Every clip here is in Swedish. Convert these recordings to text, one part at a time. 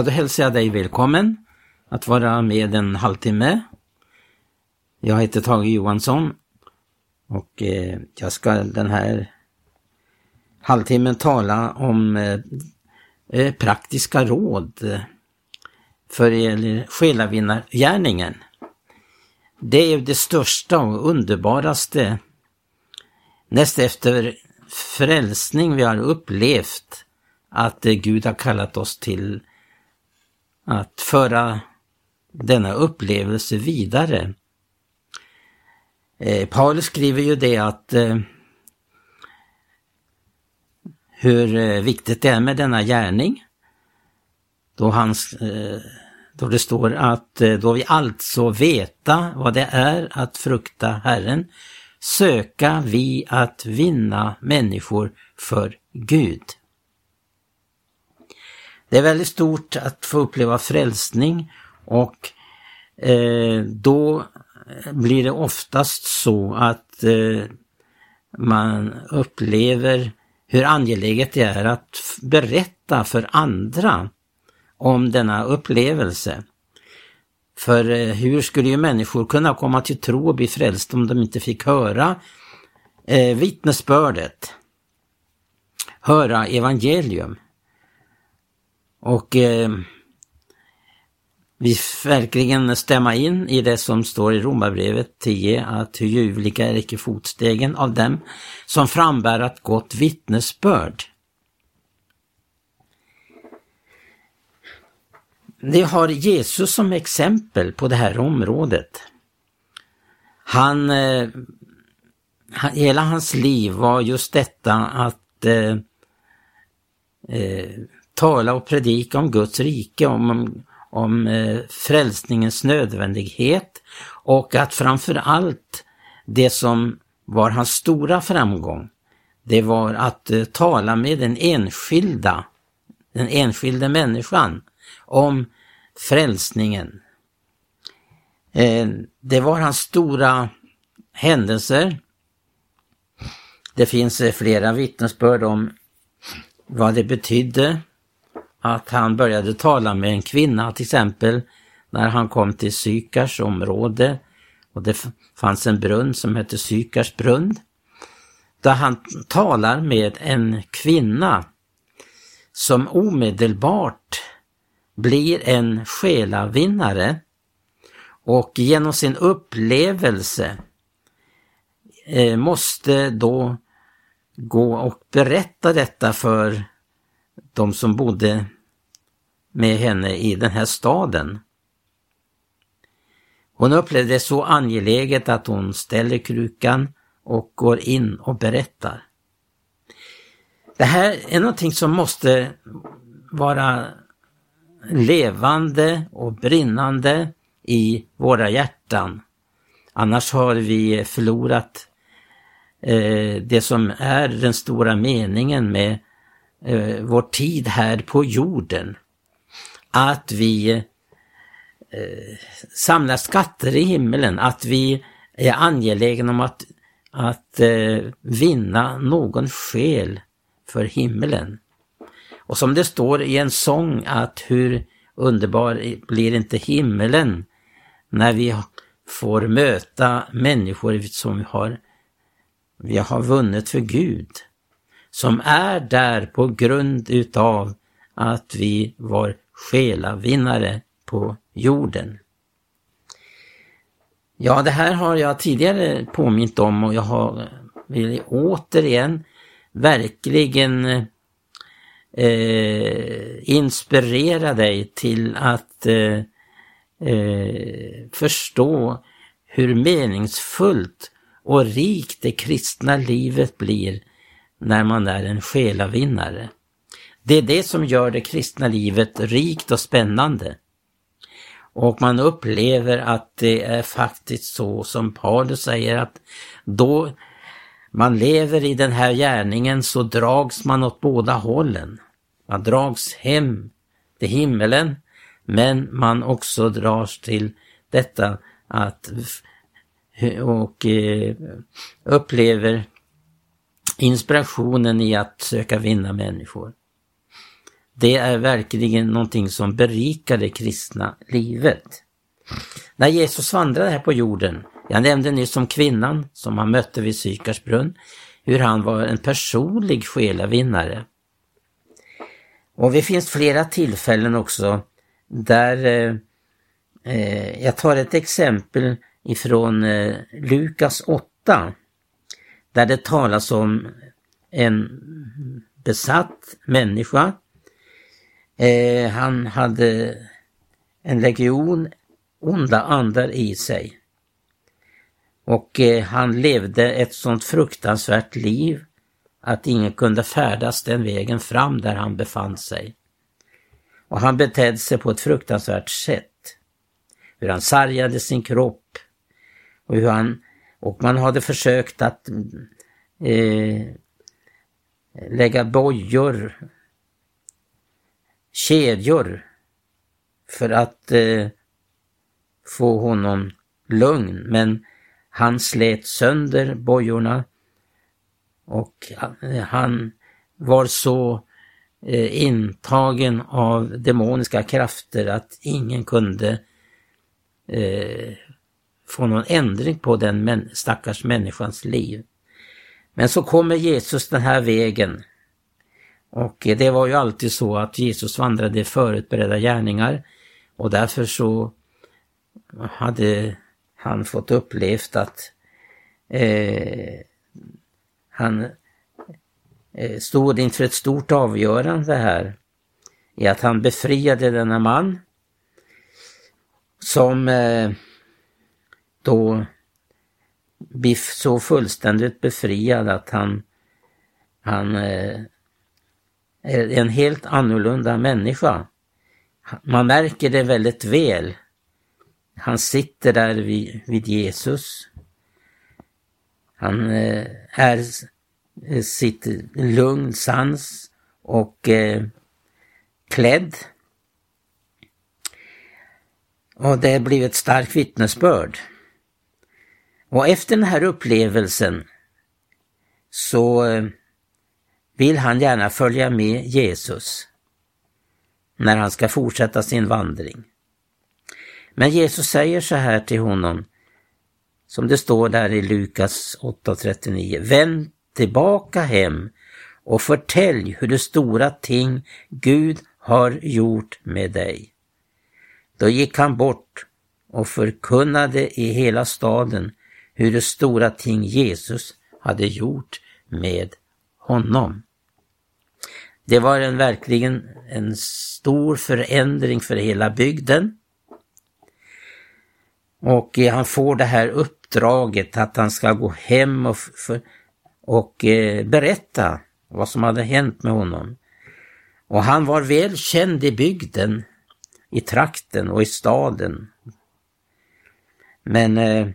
Ja, då hälsar jag dig välkommen att vara med en halvtimme. Jag heter Tage Johansson och eh, jag ska den här halvtimmen tala om eh, eh, praktiska råd för själavinnargärningen. Det är det största och underbaraste näst efter frälsning vi har upplevt att Gud har kallat oss till att föra denna upplevelse vidare. Eh, Paulus skriver ju det att eh, hur eh, viktigt det är med denna gärning. Då, hans, eh, då det står att eh, då vi alltså veta vad det är att frukta Herren, söka vi att vinna människor för Gud. Det är väldigt stort att få uppleva frälsning och eh, då blir det oftast så att eh, man upplever hur angeläget det är att berätta för andra om denna upplevelse. För eh, hur skulle ju människor kunna komma till tro och bli frälsta om de inte fick höra eh, vittnesbördet, höra evangelium. Och eh, vi verkligen stämma in i det som står i Romarbrevet 10 att hur ljuvliga är icke fotstegen av dem som frambär ett gott vittnesbörd. Det har Jesus som exempel på det här området. Han, eh, hela hans liv var just detta att eh, eh, tala och predika om Guds rike, om, om, om eh, frälsningens nödvändighet och att framför allt det som var hans stora framgång, det var att eh, tala med den enskilda, den enskilda människan om frälsningen. Eh, det var hans stora händelser. Det finns eh, flera vittnesbörd om vad det betydde att han började tala med en kvinna till exempel när han kom till Sykars område och det fanns en brunn som hette Sykars brunn. Där han talar med en kvinna som omedelbart blir en själavinnare och genom sin upplevelse eh, måste då gå och berätta detta för de som bodde med henne i den här staden. Hon upplevde det så angeläget att hon ställer krukan och går in och berättar. Det här är någonting som måste vara levande och brinnande i våra hjärtan. Annars har vi förlorat eh, det som är den stora meningen med eh, vår tid här på jorden. Att vi eh, samlar skatter i himmelen, att vi är angelägna om att, att eh, vinna någon själ för himmelen. Och som det står i en sång att hur underbar blir inte himmelen när vi får möta människor som vi har, vi har vunnit för Gud. Som är där på grund utav att vi var själavinnare på jorden. Ja, det här har jag tidigare påmint om och jag har vill återigen verkligen eh, inspirera dig till att eh, eh, förstå hur meningsfullt och rikt det kristna livet blir när man är en själavinnare. Det är det som gör det kristna livet rikt och spännande. Och man upplever att det är faktiskt så som Paulus säger att då man lever i den här gärningen så drags man åt båda hållen. Man drags hem till himmelen, men man också dras till detta att och eh, upplever inspirationen i att söka vinna människor. det är verkligen någonting som berikar det kristna livet. När Jesus vandrade här på jorden, jag nämnde nyss om kvinnan som han mötte vid Sykars brunn, hur han var en personlig själavinnare. Och det finns flera tillfällen också där eh, eh, jag tar ett exempel ifrån eh, Lukas 8 där det talas om en besatt människa. Eh, han hade en legion onda andar i sig. Och eh, han levde ett sånt fruktansvärt liv att ingen kunde färdas den vägen fram där han befann sig. Och han betedde sig på ett fruktansvärt sätt. Hur han sargade sin kropp och hur han och man hade försökt att eh, lägga bojor, kedjor för att eh, få honom lugn. Men han slet sönder bojorna och eh, han var så eh, intagen av demoniska krafter att ingen kunde eh, få någon ändring på den stackars människans liv. Men så kommer Jesus den här vägen. Och det var ju alltid så att Jesus vandrade i förutberedda gärningar och därför så hade han fått upplevt att eh, han eh, stod inför ett stort avgörande här i att han befriade denna man som eh, då blir så fullständigt befriad att han, han eh, är en helt annorlunda människa. Man märker det väldigt väl. Han sitter där vid, vid Jesus. Han eh, är eh, sitt lugn, sans och eh, klädd. Och det blir ett starkt vittnesbörd. Och efter den här upplevelsen så eh, vill han gärna följa med Jesus när han ska fortsätta sin vandring. Men Jesus säger så här till honom, som det står där i Lukas 8.39. Vänd tillbaka hem och förtälj hur det stora ting Gud har gjort med dig. Då gick han bort och förkunnade i hela staden hur stora ting Jesus hade gjort med honom. Det var en, verkligen en stor förändring för hela bygden. Och eh, han får det här uppdraget att han ska gå hem och, för, och eh, berätta vad som hade hänt med honom. Och han var väl känd i bygden, i trakten och i staden. Men eh,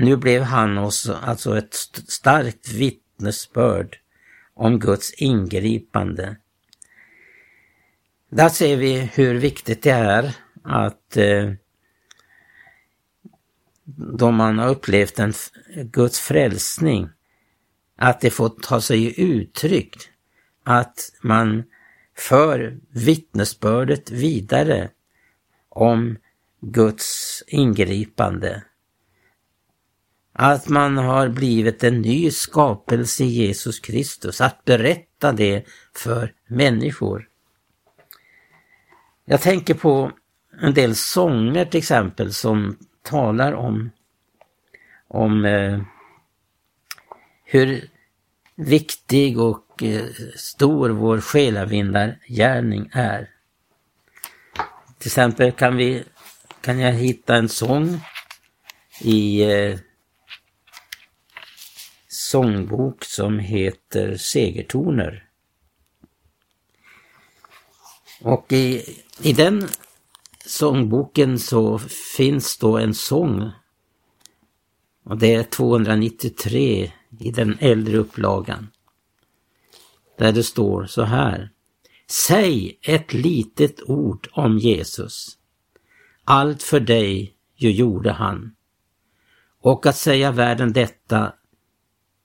nu blev han oss alltså ett starkt vittnesbörd om Guds ingripande. Där ser vi hur viktigt det är att eh, då man har upplevt en Guds frälsning, att det får ta sig uttryck att man för vittnesbördet vidare om Guds ingripande att man har blivit en ny skapelse i Jesus Kristus, att berätta det för människor. Jag tänker på en del sånger till exempel som talar om, om eh, hur viktig och eh, stor vår själavindargärning är. Till exempel kan, vi, kan jag hitta en sång i eh, sångbok som heter Segertoner. Och i, i den sångboken så finns då en sång. Och det är 293 i den äldre upplagan. Där det står så här. Säg ett litet ord om Jesus. Allt för dig ju gjorde han. Och att säga världen detta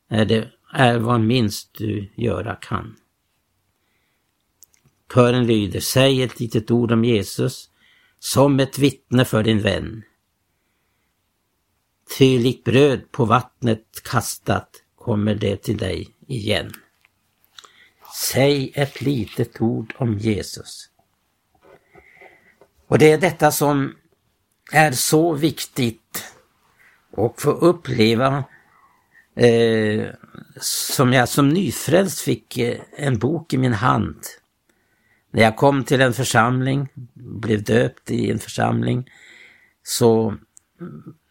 Eh, det, är vad minst du göra kan. Kören lyder, säg ett litet ord om Jesus som ett vittne för din vän. Ty likt bröd på vattnet kastat kommer det till dig igen. Säg ett litet ord om Jesus. Och det är detta som är så viktigt och få uppleva eh, som jag som nyfrälst fick eh, en bok i min hand. När jag kom till en församling, blev döpt i en församling, så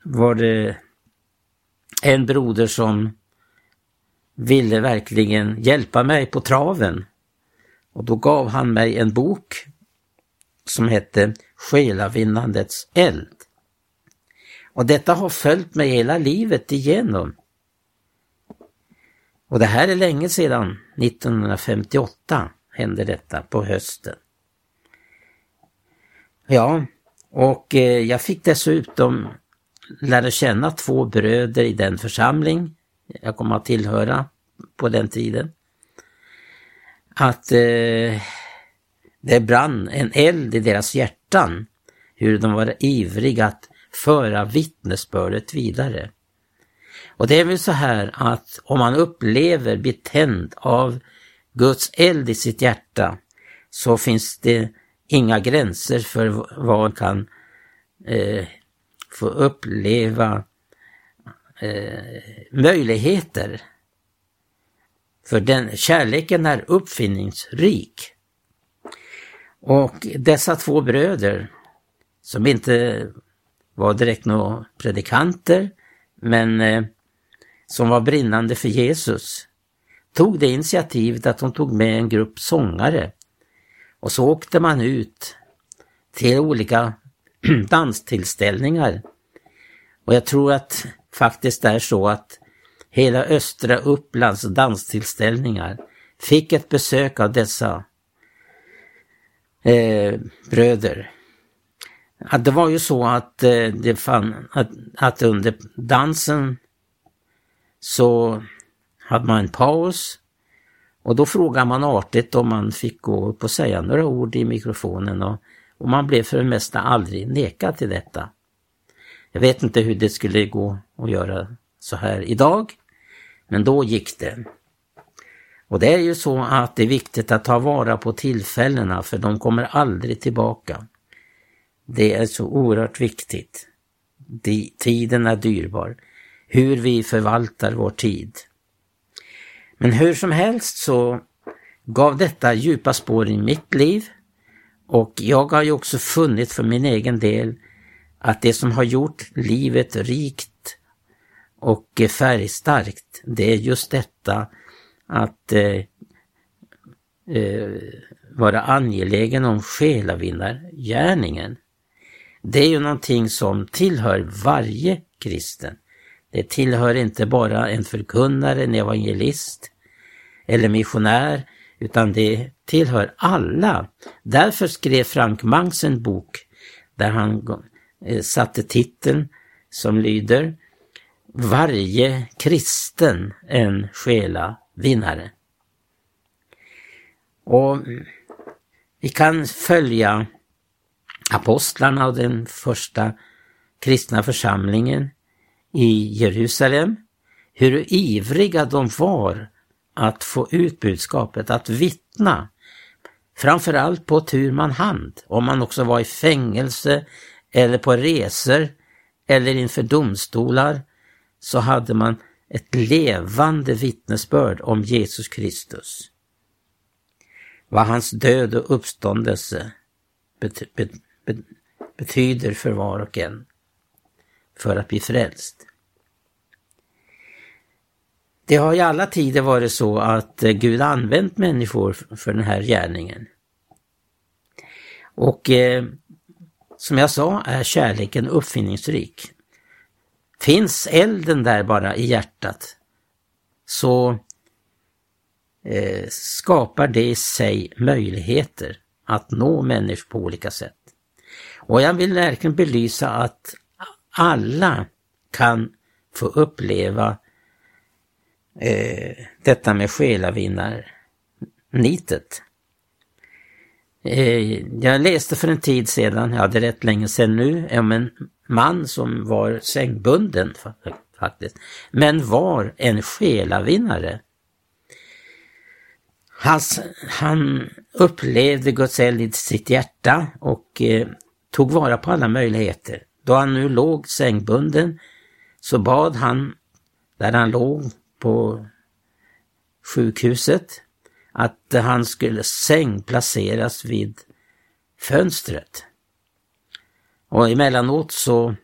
var det en broder som ville verkligen hjälpa mig på traven. Och då gav han mig en bok som hette Själavinnandets eld. Och detta har följt mig hela livet igenom. Och det här är länge sedan, 1958 hände detta på hösten. Ja, och eh, jag fick dessutom lära känna två bröder i den församling jag kom att tillhöra på den tiden. Att eh, det brann en eld i deras hjärtan, hur de var ivriga att föra vittnesbördet vidare. Och det är väl så här att om man upplever, blir tänd av Guds eld i sitt hjärta, så finns det inga gränser för vad man kan eh, få uppleva eh, möjligheter. För den kärleken är uppfinningsrik. Och dessa två bröder, som inte var direkt några predikanter, men eh, som var brinnande för Jesus, tog det initiativet att de tog med en grupp sångare. Och så åkte man ut till olika danstillställningar. Och jag tror att faktiskt det är så att hela östra Upplands danstillställningar fick ett besök av dessa eh, bröder. Att det var ju så att, eh, det fann, att, att under dansen så hade man en paus och då frågade man artigt om man fick gå upp och säga några ord i mikrofonen och, och man blev för det mesta aldrig nekad till detta. Jag vet inte hur det skulle gå att göra så här idag, men då gick det. Och det är ju så att det är viktigt att ta vara på tillfällena för de kommer aldrig tillbaka. Det är så oerhört viktigt. Tiden är dyrbar. Hur vi förvaltar vår tid. Men hur som helst så gav detta djupa spår i mitt liv och jag har ju också funnit för min egen del att det som har gjort livet rikt och färgstarkt, det är just detta att eh, eh, vara angelägen om själavinnargärningen. Det är ju någonting som tillhör varje kristen. Det tillhör inte bara en förkunnare, en evangelist eller missionär, utan det tillhör alla. Därför skrev Frank Mangs en bok där han eh, satte titeln som lyder Varje kristen en själavinnare. Och vi kan följa apostlarna och den första kristna församlingen i Jerusalem, hur ivriga de var att få ut budskapet, att vittna. Framförallt på tur man hand, om man också var i fängelse eller på resor eller inför domstolar, så hade man ett levande vittnesbörd om Jesus Kristus. Vad hans död och uppståndelse betyder för var och en för att bli frälst. Det har i alla tider varit så att eh, Gud använt människor för den här gärningen. Och eh, som jag sa är kärleken uppfinningsrik. Finns elden där bara i hjärtat så eh, skapar det i sig möjligheter att nå människor på olika sätt. Och jag vill verkligen belysa att alla kan få uppleva eh, detta med själavinnarnitet. Eh, jag läste för en tid sedan, ja det är rätt länge sedan nu, om en man som var sängbunden faktiskt, men var en själavinnare. Hans, han upplevde Guds eld i sitt hjärta och eh, tog vara på alla möjligheter. Då han nu låg sängbunden så bad han, där han låg på sjukhuset, att han skulle säng placeras vid fönstret. Och emellanåt så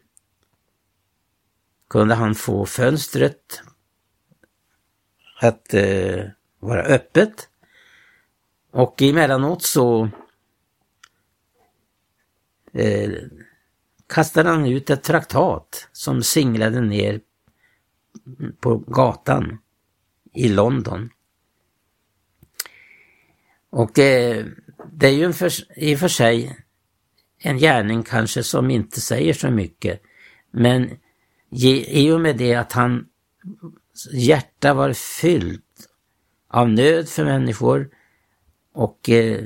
kunde han få fönstret att eh, vara öppet. Och emellanåt så eh, kastade han ut ett traktat som singlade ner på gatan i London. Och det, det är ju en för, i och för sig en gärning kanske som inte säger så mycket. Men i och med det att hans hjärta var fyllt av nöd för människor och eh,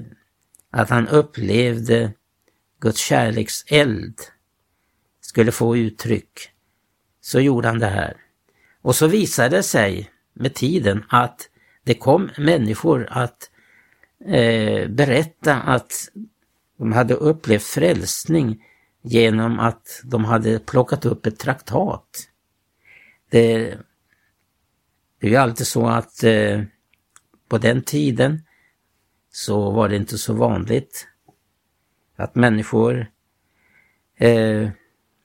att han upplevde Guds kärlekseld skulle få uttryck, så gjorde han det här. Och så visade det sig med tiden att det kom människor att eh, berätta att de hade upplevt frälsning genom att de hade plockat upp ett traktat. Det, det är ju alltid så att eh, på den tiden så var det inte så vanligt att människor eh,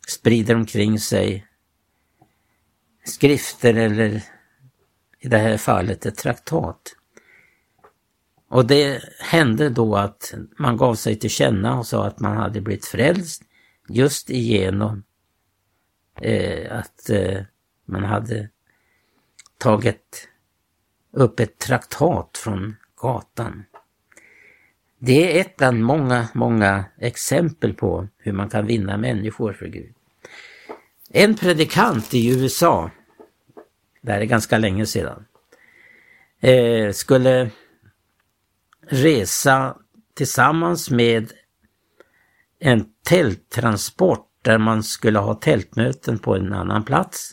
sprider omkring sig skrifter eller i det här fallet ett traktat. Och det hände då att man gav sig till känna och sa att man hade blivit frälst just igenom eh, att eh, man hade tagit upp ett traktat från gatan. Det är ett bland många, många exempel på hur man kan vinna människor för Gud. En predikant i USA, det här är ganska länge sedan, eh, skulle resa tillsammans med en tälttransport där man skulle ha tältmöten på en annan plats.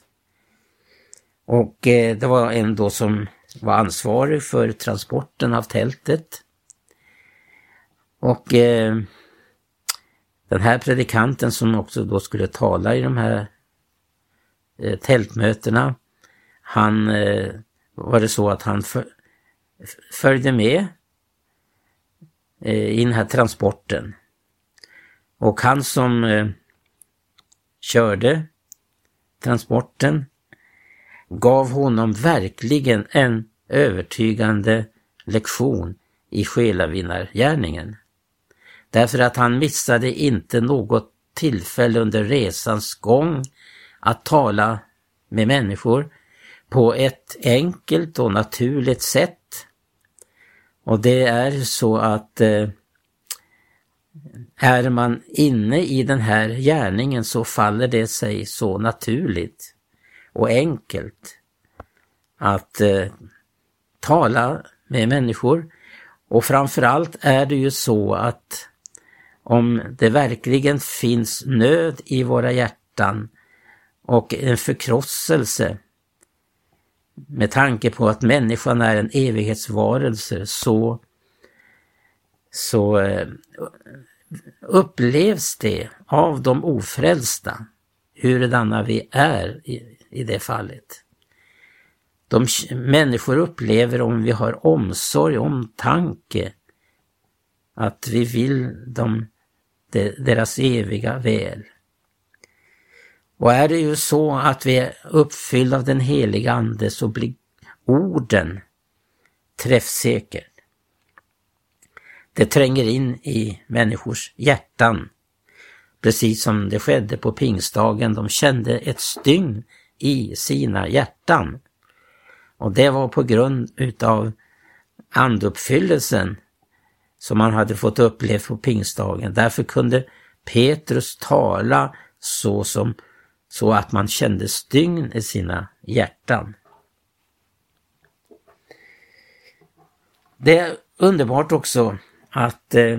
Och eh, det var en då som var ansvarig för transporten av tältet. Och eh, den här predikanten som också då skulle tala i de här eh, tältmötena, han eh, var det så att han följde med eh, i den här transporten. Och han som eh, körde transporten gav honom verkligen en övertygande lektion i själavinnargärningen. Därför att han missade inte något tillfälle under resans gång att tala med människor på ett enkelt och naturligt sätt. Och det är så att eh, är man inne i den här gärningen så faller det sig så naturligt och enkelt att eh, tala med människor. Och framförallt är det ju så att om det verkligen finns nöd i våra hjärtan och en förkrosselse med tanke på att människan är en evighetsvarelse så, så eh, upplevs det av de ofrälsta hurdana vi är i, i det fallet. De människor upplever om vi har omsorg, omtanke, att vi vill dem deras eviga väl. Och är det ju så att vi är uppfyllda av den heliga Ande så blir orden träffsäker. Det tränger in i människors hjärtan. Precis som det skedde på pingstdagen. De kände ett stygn i sina hjärtan. Och det var på grund utav anduppfyllelsen som man hade fått uppleva på pingstdagen. Därför kunde Petrus tala så, som, så att man kände stygn i sina hjärtan. Det är underbart också att eh,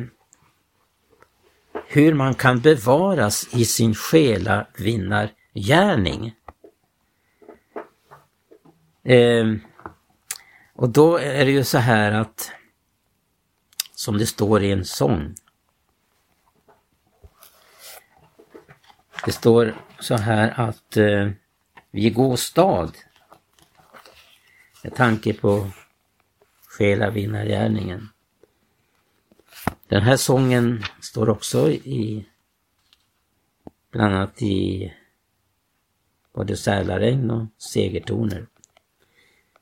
hur man kan bevaras i sin själavinnargärning. Eh, och då är det ju så här att, som det står i en sång. Det står så här att eh, vi går stad med tanke på själavinnargärningen. Den här sången står också i bland annat i både Sälaregn och Segertoner.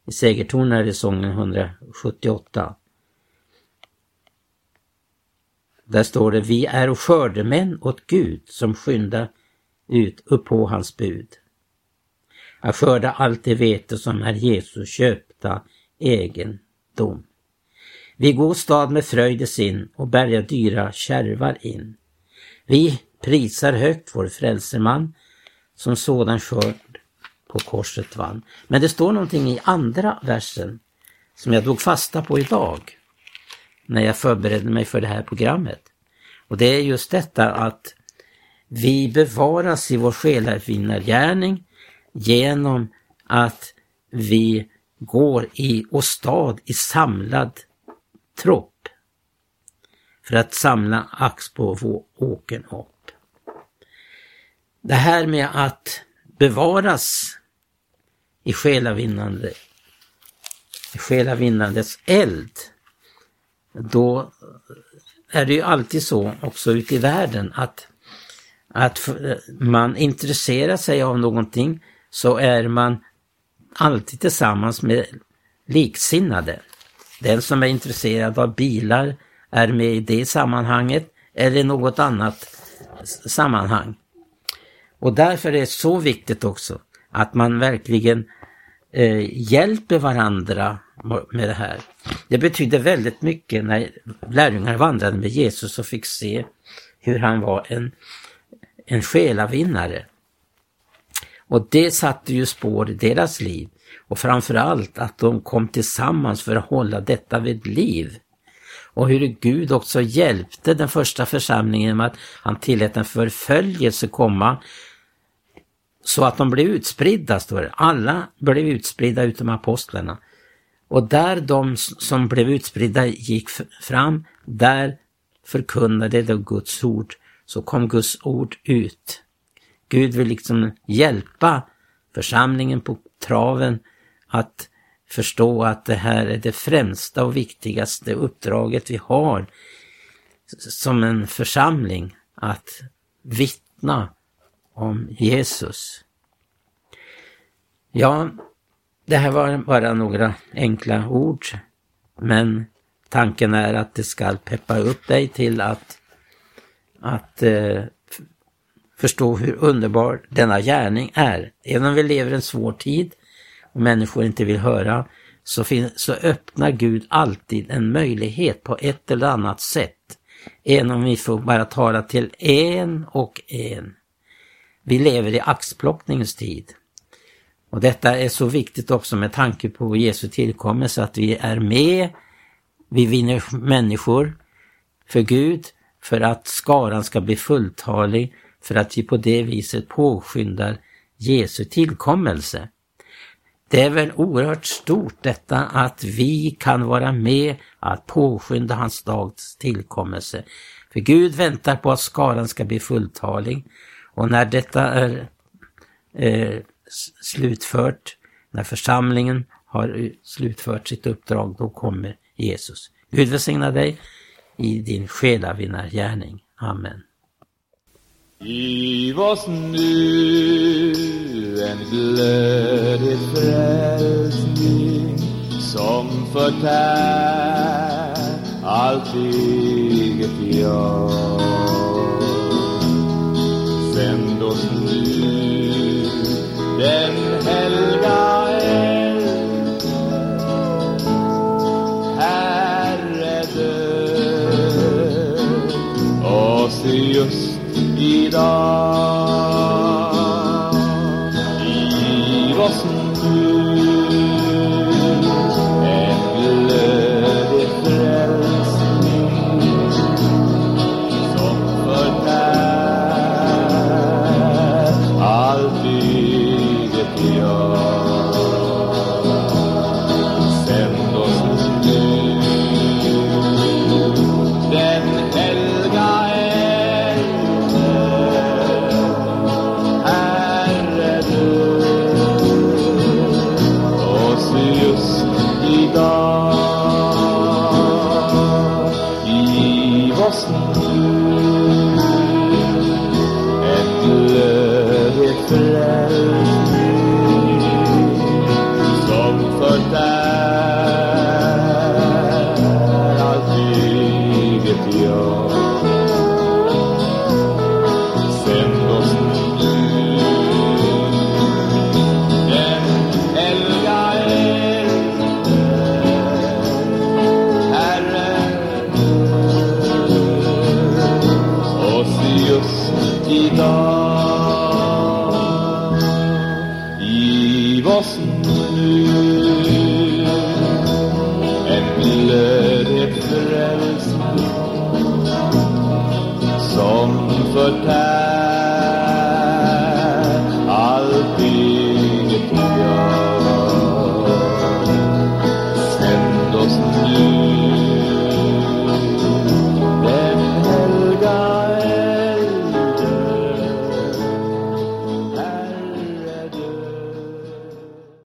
I Segertoner är det sången 178. Där står det, vi är skördemän åt Gud som skynda ut upp på hans bud. Att skörda allt det vete som är Jesu köpta egendom. Vi går stad med fröjd i sin och bärgar dyra kärvar in. Vi prisar högt vår frälseman som sådan skörd på korset vann. Men det står någonting i andra versen som jag tog fasta på idag när jag förberedde mig för det här programmet. Och det är just detta att vi bevaras i vår själavinnargärning genom att vi går i åstad i samlad tropp för att samla ax på vår åken upp. Det här med att bevaras i själavinnande, i själavinnandets eld, då är det ju alltid så också ute i världen att, att man intresserar sig av någonting så är man alltid tillsammans med liksinnade. Den som är intresserad av bilar är med i det sammanhanget eller i något annat sammanhang. Och därför är det så viktigt också att man verkligen eh, hjälper varandra med det här. Det betydde väldigt mycket när lärjungar vandrade med Jesus och fick se hur han var en, en själavinnare. Och det satte ju spår i deras liv. Och framförallt att de kom tillsammans för att hålla detta vid liv. Och hur Gud också hjälpte den första församlingen med att han tillät en förföljelse komma så att de blev utspridda, står det. Alla blev utspridda utom apostlarna. Och där de som blev utspridda gick fram, där förkunnade de Guds ord, så kom Guds ord ut. Gud vill liksom hjälpa församlingen på traven att förstå att det här är det främsta och viktigaste uppdraget vi har som en församling, att vittna om Jesus. Ja, det här var bara några enkla ord, men tanken är att det ska peppa upp dig till att, att eh, förstå hur underbar denna gärning är. Även om vi lever en svår tid och människor inte vill höra, så, så öppnar Gud alltid en möjlighet på ett eller annat sätt. Även om vi får bara tala till en och en. Vi lever i axplockningens tid. Och detta är så viktigt också med tanke på Jesu tillkommelse att vi är med, vi vinner människor för Gud, för att skaran ska bli fulltalig, för att vi på det viset påskyndar Jesu tillkommelse. Det är väl oerhört stort detta att vi kan vara med att påskynda hans dags tillkommelse. För Gud väntar på att skaran ska bli fulltalig och när detta är eh, slutfört, när församlingen har eh, slutfört sitt uppdrag, då kommer Jesus. Gud välsigna dig i din själavinnargärning. Amen. Giv oss nu en glödig frälsning som förtär allt eget jag. Sänd oss nu den helga eld Herre död oss just idag.